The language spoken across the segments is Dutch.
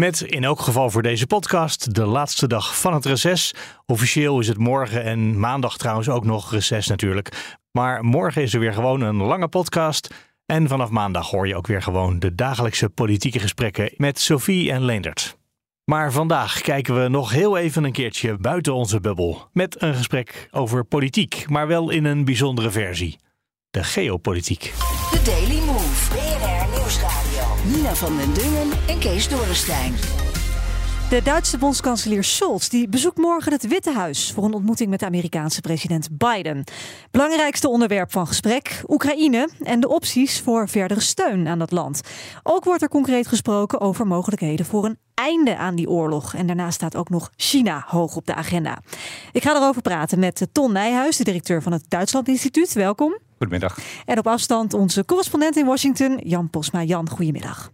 Met in elk geval voor deze podcast de laatste dag van het reces. Officieel is het morgen en maandag trouwens ook nog reces natuurlijk. Maar morgen is er weer gewoon een lange podcast. En vanaf maandag hoor je ook weer gewoon de dagelijkse politieke gesprekken met Sophie en Leendert. Maar vandaag kijken we nog heel even een keertje buiten onze bubbel. Met een gesprek over politiek, maar wel in een bijzondere versie. De geopolitiek. The Daily Move. Nina van den Dungen en Kees Dorrestein. De Duitse bondskanselier Scholz die bezoekt morgen het Witte Huis voor een ontmoeting met de Amerikaanse president Biden. Belangrijkste onderwerp van gesprek: Oekraïne en de opties voor verdere steun aan dat land. Ook wordt er concreet gesproken over mogelijkheden voor een einde aan die oorlog. En daarna staat ook nog China hoog op de agenda. Ik ga erover praten met Ton Nijhuis, de directeur van het Duitsland Instituut. Welkom. Goedemiddag. En op afstand onze correspondent in Washington, Jan Posma. Jan, goedemiddag.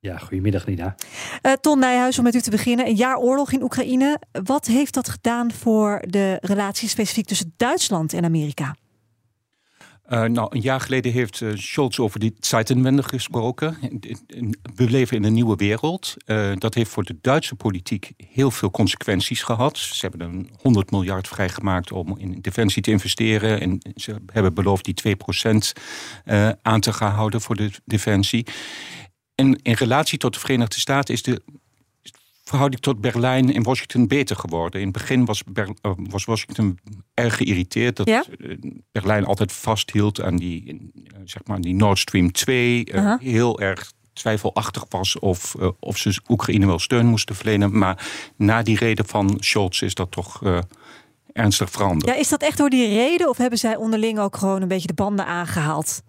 Ja, goedemiddag Nina. Uh, Ton Nijhuis, om met u te beginnen. Een jaar oorlog in Oekraïne. Wat heeft dat gedaan voor de relatie specifiek tussen Duitsland en Amerika? Uh, nou, een jaar geleden heeft uh, Scholz over die Zeitenwende gesproken. We leven in een nieuwe wereld. Uh, dat heeft voor de Duitse politiek heel veel consequenties gehad. Ze hebben een 100 miljard vrijgemaakt om in defensie te investeren. En ze hebben beloofd die 2% aan te gaan houden voor de defensie. En in relatie tot de Verenigde Staten is de verhouding tot Berlijn en Washington beter geworden. In het begin was, uh, was Washington erg geïrriteerd dat ja? Berlijn altijd vasthield aan die, zeg maar, die Nord Stream 2. Uh -huh. Heel erg twijfelachtig was of, uh, of ze Oekraïne wel steun moesten verlenen. Maar na die reden van Scholz is dat toch uh, ernstig veranderd. Ja, is dat echt door die reden of hebben zij onderling ook gewoon een beetje de banden aangehaald?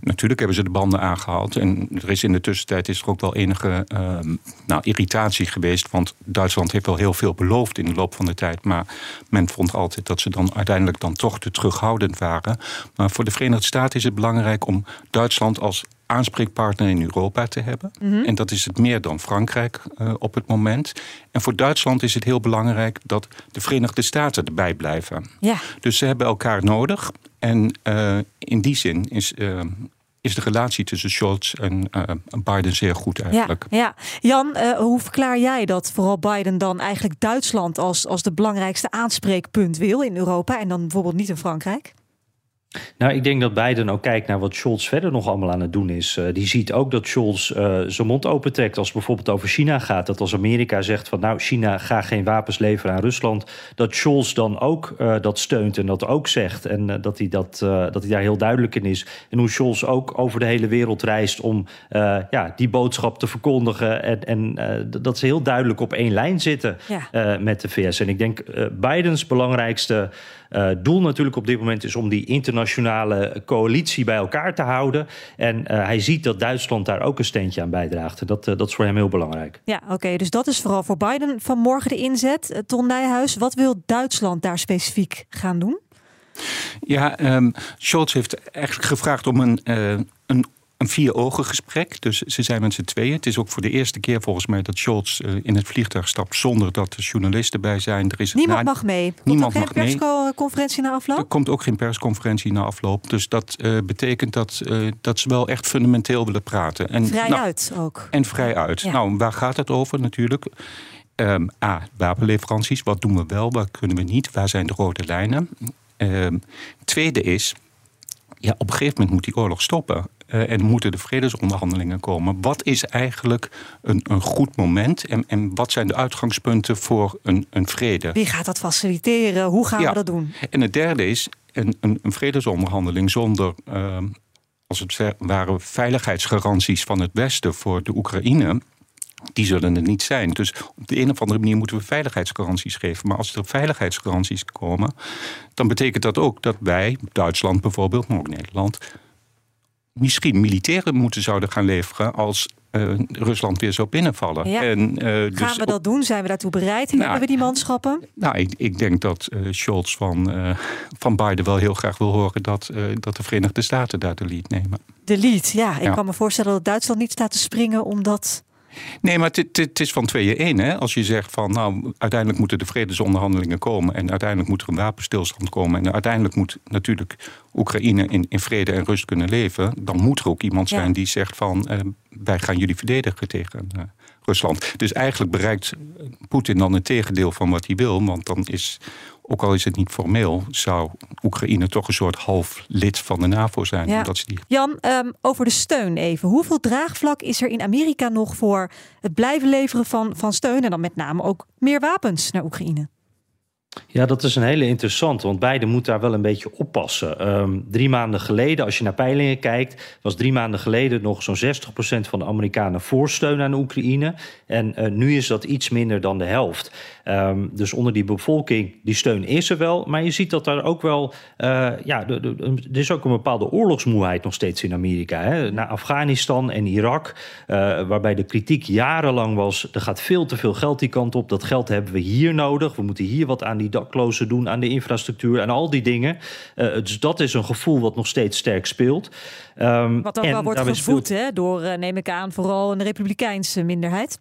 Natuurlijk hebben ze de banden aangehaald. En er is in de tussentijd is er ook wel enige uh, nou, irritatie geweest. Want Duitsland heeft wel heel veel beloofd in de loop van de tijd. Maar men vond altijd dat ze dan uiteindelijk dan toch te terughoudend waren. Maar voor de Verenigde Staten is het belangrijk om Duitsland als aanspreekpartner in Europa te hebben. Mm -hmm. En dat is het meer dan Frankrijk uh, op het moment. En voor Duitsland is het heel belangrijk dat de Verenigde Staten erbij blijven. Ja. Dus ze hebben elkaar nodig. En uh, in die zin is, uh, is de relatie tussen Scholz en uh, Biden zeer goed eigenlijk. Ja, ja. Jan, hoe verklaar jij dat vooral Biden dan eigenlijk Duitsland als, als de belangrijkste aanspreekpunt wil in Europa en dan bijvoorbeeld niet in Frankrijk? Nou, ik denk dat Biden ook kijkt naar wat Scholz verder nog allemaal aan het doen is. Uh, die ziet ook dat Scholz uh, zijn mond opentrekt als het bijvoorbeeld over China gaat. Dat als Amerika zegt van nou, China gaat geen wapens leveren aan Rusland. Dat Scholz dan ook uh, dat steunt en dat ook zegt. En dat, hij dat, dat hij daar heel duidelijk in is. En hoe Scholz ook over de hele wereld reist om ja, die boodschap te verkondigen. En, en dat ze heel duidelijk op één lijn zitten ja. met de VS. En ik denk Bidens belangrijkste doel natuurlijk op dit moment is om die internationale coalitie bij elkaar te houden. En uh, hij ziet dat Duitsland daar ook een steentje aan bijdraagt. Dat, uh, dat is voor hem heel belangrijk. Ja, oké. Okay, dus dat is vooral voor Biden vanmorgen de inzet. Ton Nijhuis, wat wil Duitsland daar specifiek gaan doen? Ja, um, Scholz heeft eigenlijk gevraagd om een, een een vier-ogen gesprek. Dus ze zijn met z'n tweeën. Het is ook voor de eerste keer volgens mij dat Scholz uh, in het vliegtuig stapt zonder dat er journalisten bij zijn. Er is niemand na... mag mee. Komt niemand er geen persconferentie na afloop? Er komt ook geen persconferentie na afloop. Dus dat uh, betekent dat, uh, dat ze wel echt fundamenteel willen praten. En, vrij nou, uit ook. En vrij uit. Ja. Nou, waar gaat het over natuurlijk? Um, A, wapenleveranties. Wat doen we wel, wat kunnen we niet? Waar zijn de rode lijnen? Um, tweede is, ja, op een gegeven moment moet die oorlog stoppen. Uh, en moeten de vredesonderhandelingen komen. Wat is eigenlijk een, een goed moment en, en wat zijn de uitgangspunten voor een, een vrede? Wie gaat dat faciliteren? Hoe gaan ja. we dat doen? En het derde is een, een, een vredesonderhandeling zonder, uh, als het ware, veiligheidsgaranties van het Westen voor de Oekraïne. Die zullen er niet zijn. Dus op de een of andere manier moeten we veiligheidsgaranties geven. Maar als er veiligheidsgaranties komen, dan betekent dat ook dat wij, Duitsland bijvoorbeeld, maar ook Nederland, misschien militairen moeten zouden gaan leveren als uh, Rusland weer zou binnenvallen. Ja. En, uh, Gaan dus we dat doen? Zijn we daartoe bereid? Nou, Hebben we die manschappen? Nou, ik, ik denk dat uh, Scholz van, van Biden wel heel graag wil horen dat, dat de Verenigde Staten daar de lead nemen. De lead, ja. Ik Ja. kan me voorstellen dat Duitsland niet staat te springen omdat. Nee, maar het- is van tweeën één. Hè? Als je zegt van nou, uiteindelijk moeten de vredesonderhandelingen komen. En uiteindelijk moet er een wapenstilstand komen. En uiteindelijk moet natuurlijk Oekraïne in, in vrede en rust kunnen leven. Dan moet er ook iemand Ja. zijn die zegt van eh, wij gaan jullie verdedigen tegen eh, Rusland. Dus eigenlijk bereikt Poetin dan het tegendeel van wat hij wil. Want dan is, ook al is het niet formeel, zou Oekraïne toch een soort half lid van de NAVO zijn. Ja. Omdat ze die Jan, ehm, over de steun even. Hoeveel draagvlak is er in Amerika nog voor het blijven leveren van, van steun en dan met name ook meer wapens naar Oekraïne? Ja, dat is een hele interessante, want Biden moet daar wel een beetje oppassen. Ehm, drie maanden geleden, als je naar peilingen kijkt, was drie maanden geleden nog zo'n 60% van de Amerikanen voor steun aan Oekraïne. En eh, nu is dat iets minder dan de helft. Ehm, dus onder die bevolking, die steun is er wel. Maar je ziet dat daar ook wel, eh, ja, er is ook een bepaalde oorlogsmoeheid nog steeds in Amerika. Hè? Naar Afghanistan en Irak, eh, waarbij de kritiek jarenlang was, er gaat veel te veel geld die kant op. Dat geld hebben we hier nodig. We moeten hier wat aan die daklozen doen, aan de infrastructuur, aan al die dingen. Dus dat is een gevoel wat nog steeds sterk speelt. Ehm, Wat ook en wel wordt gevoed speelt- hè, door, neem ik aan, vooral een republikeinse minderheid.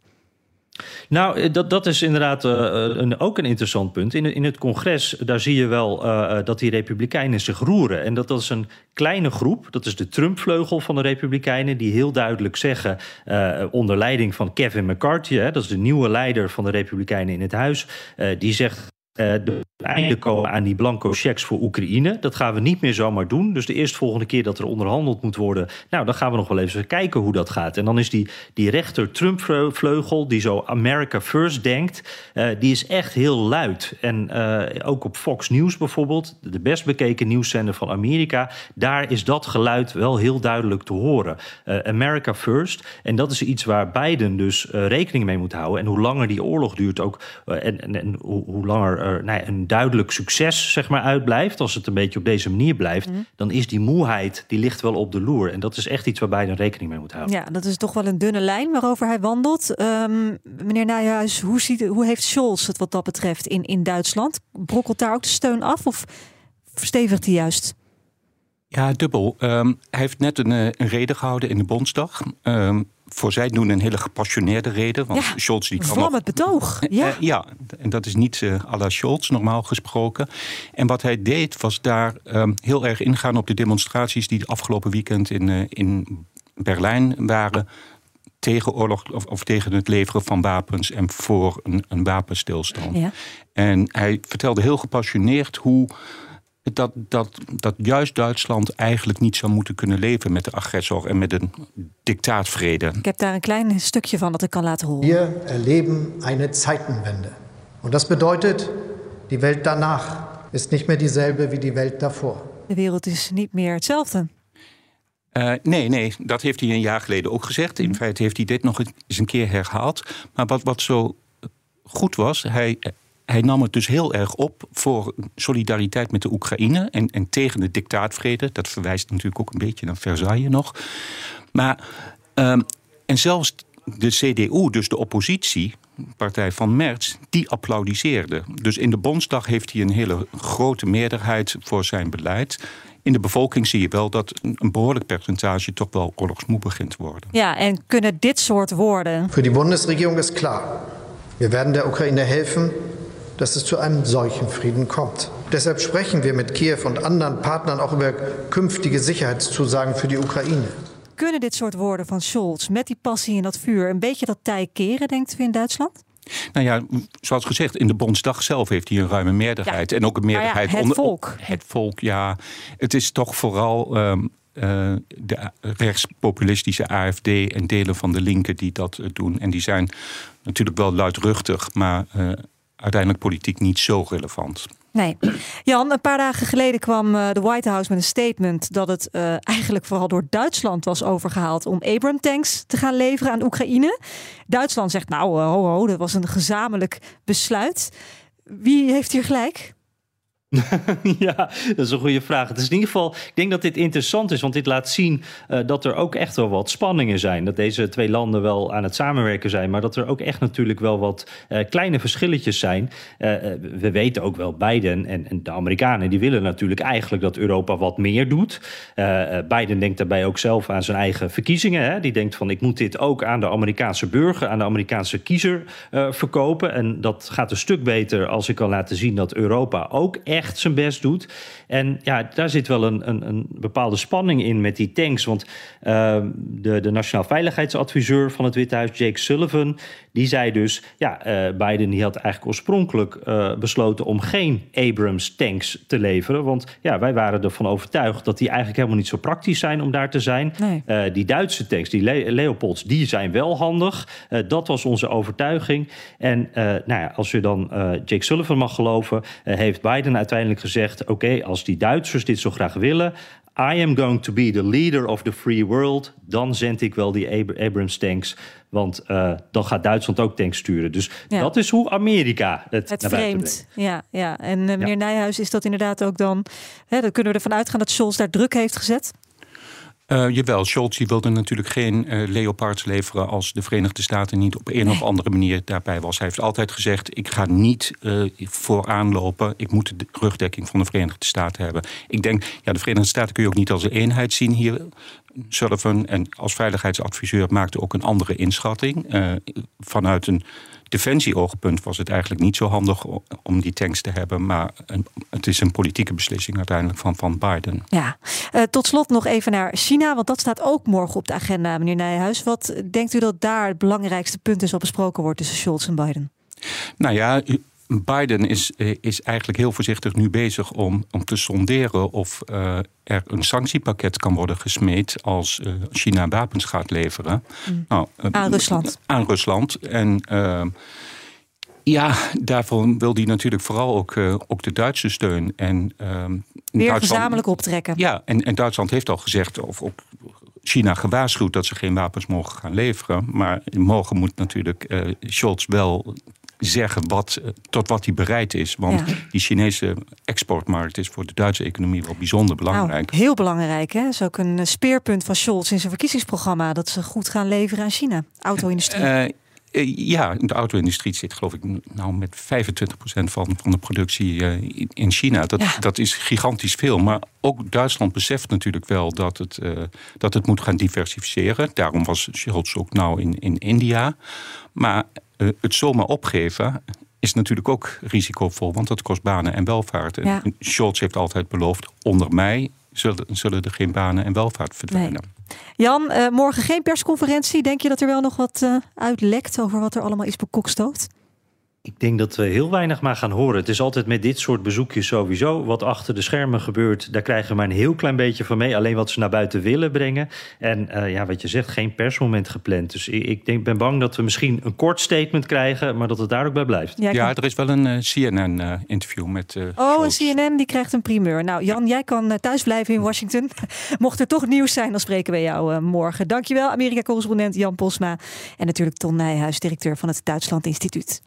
Nou, eh, dat, dat is inderdaad eh, een, ook een interessant punt. In, in het congres, daar zie je wel eh, eh, dat die republikeinen zich roeren. En dat, dat is een kleine groep, dat is de Trump-vleugel van de republikeinen... die heel duidelijk zeggen, eh, onder leiding van Kevin McCarthy... Hè, dat is de nieuwe leider van de republikeinen in het huis... eh, die zegt... eh de einde komen aan die blanco checks voor Oekraïne. Dat gaan we niet meer zomaar doen. Dus de eerstvolgende keer dat er onderhandeld moet worden... nou, dan gaan we nog wel even kijken hoe dat gaat. En dan is die, die rechter Trump-vleugel, die zo America First denkt... eh, die is echt heel luid. En eh, ook op Fox News bijvoorbeeld... de best bekeken nieuwszender van Amerika... daar is dat geluid wel heel duidelijk te horen. America First. En dat is iets waar Biden dus rekening mee moet houden. En hoe langer die oorlog duurt ook... en, en, en hoe, hoe langer er nou ja, een duidelijk succes zeg maar, uitblijft... als het een beetje op deze manier blijft... dan is die moeheid, die ligt wel op de loer. En dat is echt iets waar Biden rekening mee moet houden. Ja, dat is toch wel een dunne lijn waarover hij wandelt. Ehm, meneer Nijhuis, hoe, ziet, hoe heeft Scholz het wat dat betreft in, in Duitsland? Brokkelt daar ook de steun af of verstevigt hij juist? Ja, dubbel. Ehm, hij heeft net een, eh, een reden gehouden in de Bondsdag. Ehm, voor zij doen een hele gepassioneerde reden. Want Ja, Scholz die nog Vlammend betoog. Ja. Eh, ja, en dat is niet eh à la Scholz normaal gesproken. En wat hij deed was daar ehm, heel erg ingaan op de demonstraties die afgelopen weekend in, eh, in Berlijn waren. Tegen oorlog of, of tegen het leveren van wapens en voor een, een wapenstilstand. Ja. En hij vertelde heel gepassioneerd hoe. Dat, dat, dat juist Duitsland eigenlijk niet zou moeten kunnen leven met de agressor en met een dictaatvrede. Ik heb daar een klein stukje van dat ik kan laten horen. Wir erleben eine Zeitenwende. Und das bedeutet, die Welt danach ist nicht mehr dieselbe wie die Welt davor. De wereld is niet meer hetzelfde. Eh, nee, nee, dat heeft hij een jaar geleden ook gezegd. In feite heeft hij dit nog eens een keer herhaald. Maar wat, wat zo goed was, hij, hij nam het dus heel erg op voor solidariteit met de Oekraïne en, en tegen de dictaatvrede. Dat verwijst natuurlijk ook een beetje naar Versailles nog. Maar, ehm, en zelfs de CDU, dus de oppositie, partij van Merz, die applaudisseerde. Dus in de Bondsdag heeft hij een hele grote meerderheid voor zijn beleid. In de bevolking zie je wel dat een behoorlijk percentage toch wel oorlogsmoe begint te worden. Ja, en kunnen dit soort woorden Für die Bundesregierung ist klar, wir werden der Ukraine helfen, dass es zu einem solchen Frieden kommt. Deshalb sprechen wir mit Kiew und anderen Partnern auch über künftige Sicherheitszusagen für die Ukraine. Kunnen dit soort woorden van Scholz met die passie en dat vuur een beetje dat tij keren, denkt u in Duitsland? Nou ja, zoals gezegd, in de Bondsdag zelf heeft hij een ruime meerderheid. Ja. En ook een ja, meerderheid het onder volk. Het volk, ja. Het is toch vooral ehm, eh, de rechtspopulistische AFD en delen van de linken die dat eh, doen. En die zijn natuurlijk wel luidruchtig, maar eh, uiteindelijk politiek niet zo relevant. Nee. Jan, een paar dagen geleden kwam eh, de White House met een statement dat het eh, eigenlijk vooral door Duitsland was overgehaald om Abrams tanks te gaan leveren aan Oekraïne. Duitsland zegt nou, eh, ho, ho, dat was een gezamenlijk besluit. Wie heeft hier gelijk? ja, dat is een goede vraag. Het is in ieder geval, ik denk dat dit interessant is, want dit laat zien uh, dat er ook echt wel wat spanningen zijn. Dat deze twee landen wel aan het samenwerken zijn, maar dat er ook echt natuurlijk wel wat uh, kleine verschilletjes zijn. Uh, we weten ook wel, Biden en, en, de Amerikanen, die willen natuurlijk eigenlijk dat Europa wat meer doet. Biden denkt daarbij ook zelf aan zijn eigen verkiezingen. Hè? Die denkt van, ik moet dit ook aan de Amerikaanse burger, aan de Amerikaanse kiezer verkopen. En dat gaat een stuk beter als ik kan laten zien dat Europa ook echt echt zijn best doet. En ja, daar zit wel een, een, een bepaalde spanning in met die tanks. Want uh, de, de Nationaal Veiligheidsadviseur van het Witte Huis, Jake Sullivan, die zei dus: ja, uh, Biden die had eigenlijk oorspronkelijk uh, besloten om geen Abrams tanks te leveren. Want ja, wij waren ervan overtuigd dat die eigenlijk helemaal niet zo praktisch zijn om daar te zijn. Nee. die Duitse tanks, die Le Leopolds, die zijn wel handig. dat was onze overtuiging. En nou ja, als je dan Jake Sullivan mag geloven, heeft Biden uiteindelijk gezegd: oké, als die Duitsers dit zo graag willen, I am going to be the leader of the free world. Dan zend ik wel die Abrams tanks. Want uh, dan gaat Duitsland ook tanks sturen. Dus ja. dat is hoe Amerika het, het vreemd. Ja, ja. En uh, meneer ja. Nijhuis, is dat inderdaad ook dan. Hè, dan kunnen we ervan uitgaan dat Scholz daar druk heeft gezet. Uh, jawel, Scholz wilde natuurlijk geen uh, Leopards leveren als de Verenigde Staten niet op een nee. of andere manier daarbij was. Hij heeft altijd gezegd: ik ga niet uh, vooraan lopen. Ik moet de rugdekking van de Verenigde Staten hebben. Ik denk, ja, de Verenigde Staten kun je ook niet als een eenheid zien hier. Sullivan en als veiligheidsadviseur maakte ook een andere inschatting vanuit een defensieoogpunt was het eigenlijk niet zo handig om die tanks te hebben. Maar het is een politieke beslissing uiteindelijk van, van Biden. Ja, uh, tot slot nog even naar China, want dat staat ook morgen op de agenda, meneer Nijhuis. Wat denkt u dat daar het belangrijkste punt is wat besproken wordt tussen Scholz en Biden? Nou ja, Biden is, eh, is eigenlijk heel voorzichtig nu bezig om, om te sonderen of uh, er een sanctiepakket kan worden gesmeed als uh, China wapens gaat leveren. Mm. Nou, aan Rusland. Aan Rusland. En ja, daarvoor wil hij natuurlijk vooral ook, ook de Duitse steun. En, Weer gezamenlijk optrekken. Ja, en, en Duitsland heeft al gezegd, of ook China gewaarschuwd dat ze geen wapens mogen gaan leveren. Maar morgen moet natuurlijk uh, Scholz wel zeggen wat, eh, tot wat hij bereid is. Want ja. die Chinese exportmarkt is voor de Duitse economie wel bijzonder belangrijk. Nou, heel belangrijk. Hè? Dat is ook een speerpunt van Scholz in zijn verkiezingsprogramma. Dat ze goed gaan leveren aan China. Auto-industrie. Uh, ja, de auto-industrie zit geloof ik nou met 25% van, van de productie in China. Dat, ja. dat is gigantisch veel. Maar ook Duitsland beseft natuurlijk wel dat het, uh, dat het moet gaan diversificeren. Daarom was Scholz ook nou in, in India. Maar uh, het zomaar opgeven is natuurlijk ook risicovol, want dat kost banen en welvaart. Ja. En Scholz heeft altijd beloofd: onder mij zullen, zullen er geen banen en welvaart verdwijnen. Nee. Jan, uh, morgen geen persconferentie. Denk je dat er wel nog wat uh, uitlekt over wat er allemaal is bekokstoofd? Ik denk dat we heel weinig maar gaan horen. Het is altijd met dit soort bezoekjes sowieso. Wat achter de schermen gebeurt, daar krijgen we maar een heel klein beetje van mee. Alleen wat ze naar buiten willen brengen. En uh, ja, wat je zegt, geen persmoment gepland. Dus ik, ik denk, ben bang dat we misschien een kort statement krijgen, maar dat het daar ook bij blijft. Ja, ja er is wel een uh, CNN-interview uh, met. oh, een CNN die krijgt een primeur. Nou, Jan, jij kan thuis blijven in Washington. Mocht er toch nieuws zijn, dan spreken we jou morgen. Dankjewel, Amerika-correspondent Jan Posma. En natuurlijk Ton Nijhuis, directeur van het Duitsland Instituut.